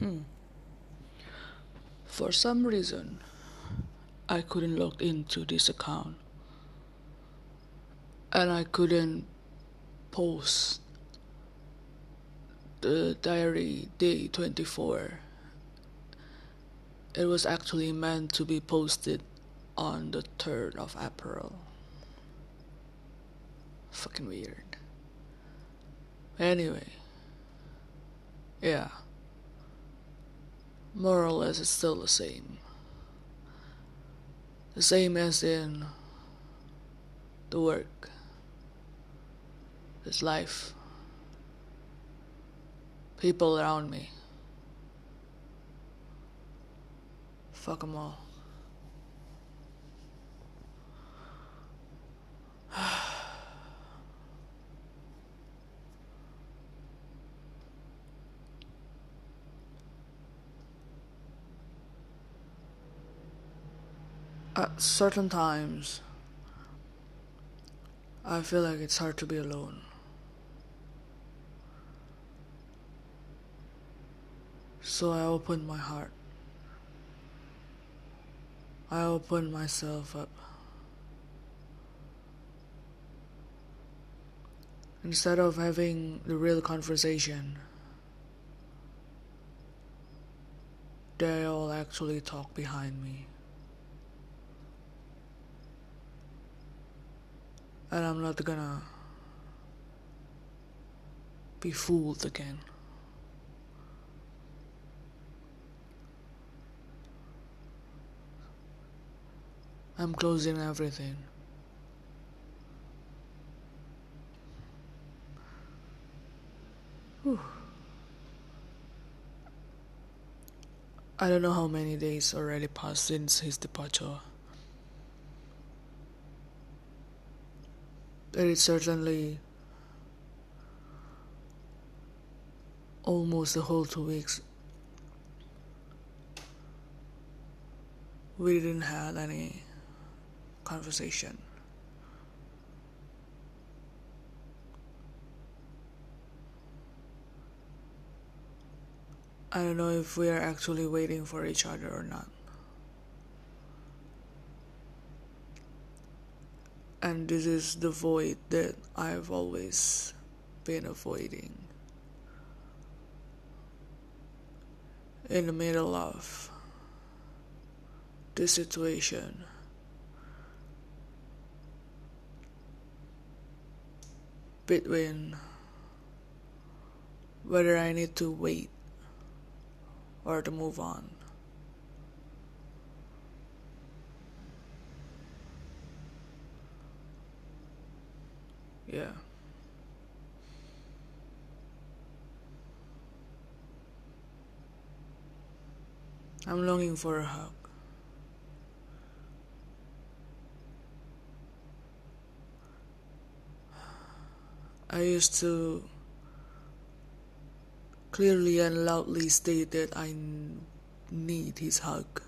Hmm. For some reason, I couldn't log into this account. And I couldn't post the diary day 24. It was actually meant to be posted on the 3rd of April. Fucking weird. Anyway, yeah. More or less, it's still the same. The same as in the work, this life, people around me. Fuck them all. At certain times, I feel like it's hard to be alone. So I opened my heart. I opened myself up. Instead of having the real conversation, they all actually talk behind me. And I'm not gonna be fooled again. I'm closing everything. Whew. I don't know how many days already passed since his departure. It is certainly almost the whole two weeks. We didn't have any conversation. I don't know if we are actually waiting for each other or not. And this is the void that I've always been avoiding. In the middle of this situation. Between whether I need to wait or to move on. Yeah. I'm longing for a hug. I used to clearly and loudly state that I need his hug.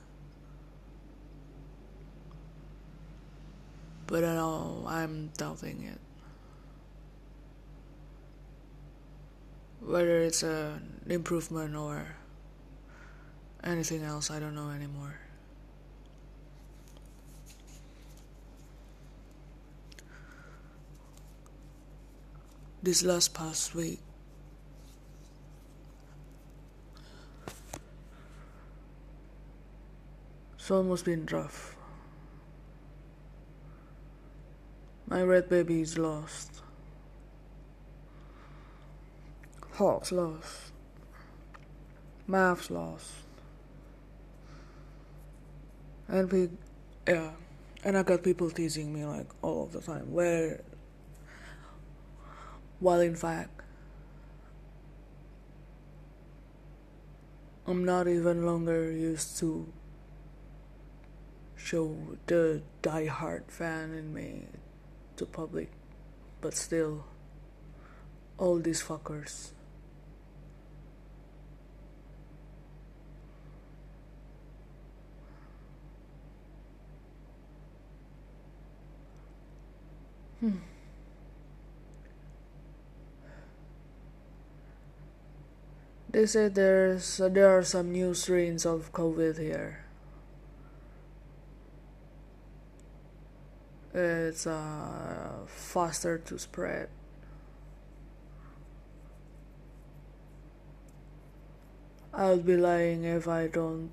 But now I'm doubting it. Whether it's an improvement or anything else, I don't know anymore. This last past week, it's almost been rough. My red baby is lost. Hawk's lost. Math's lost. And we, yeah, and I got people teasing me like all of the time. Where, while in fact, I'm not even longer used to show the die-hard fan in me to public, but still, all these fuckers. They say there's there are some new strains of COVID here. It's uh, faster to spread. I would be lying if I don't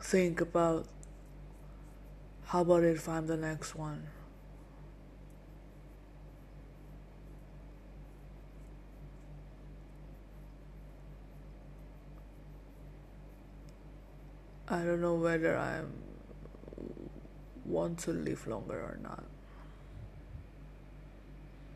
think about how about if I'm the next one. I don't know whether I want to live longer or not.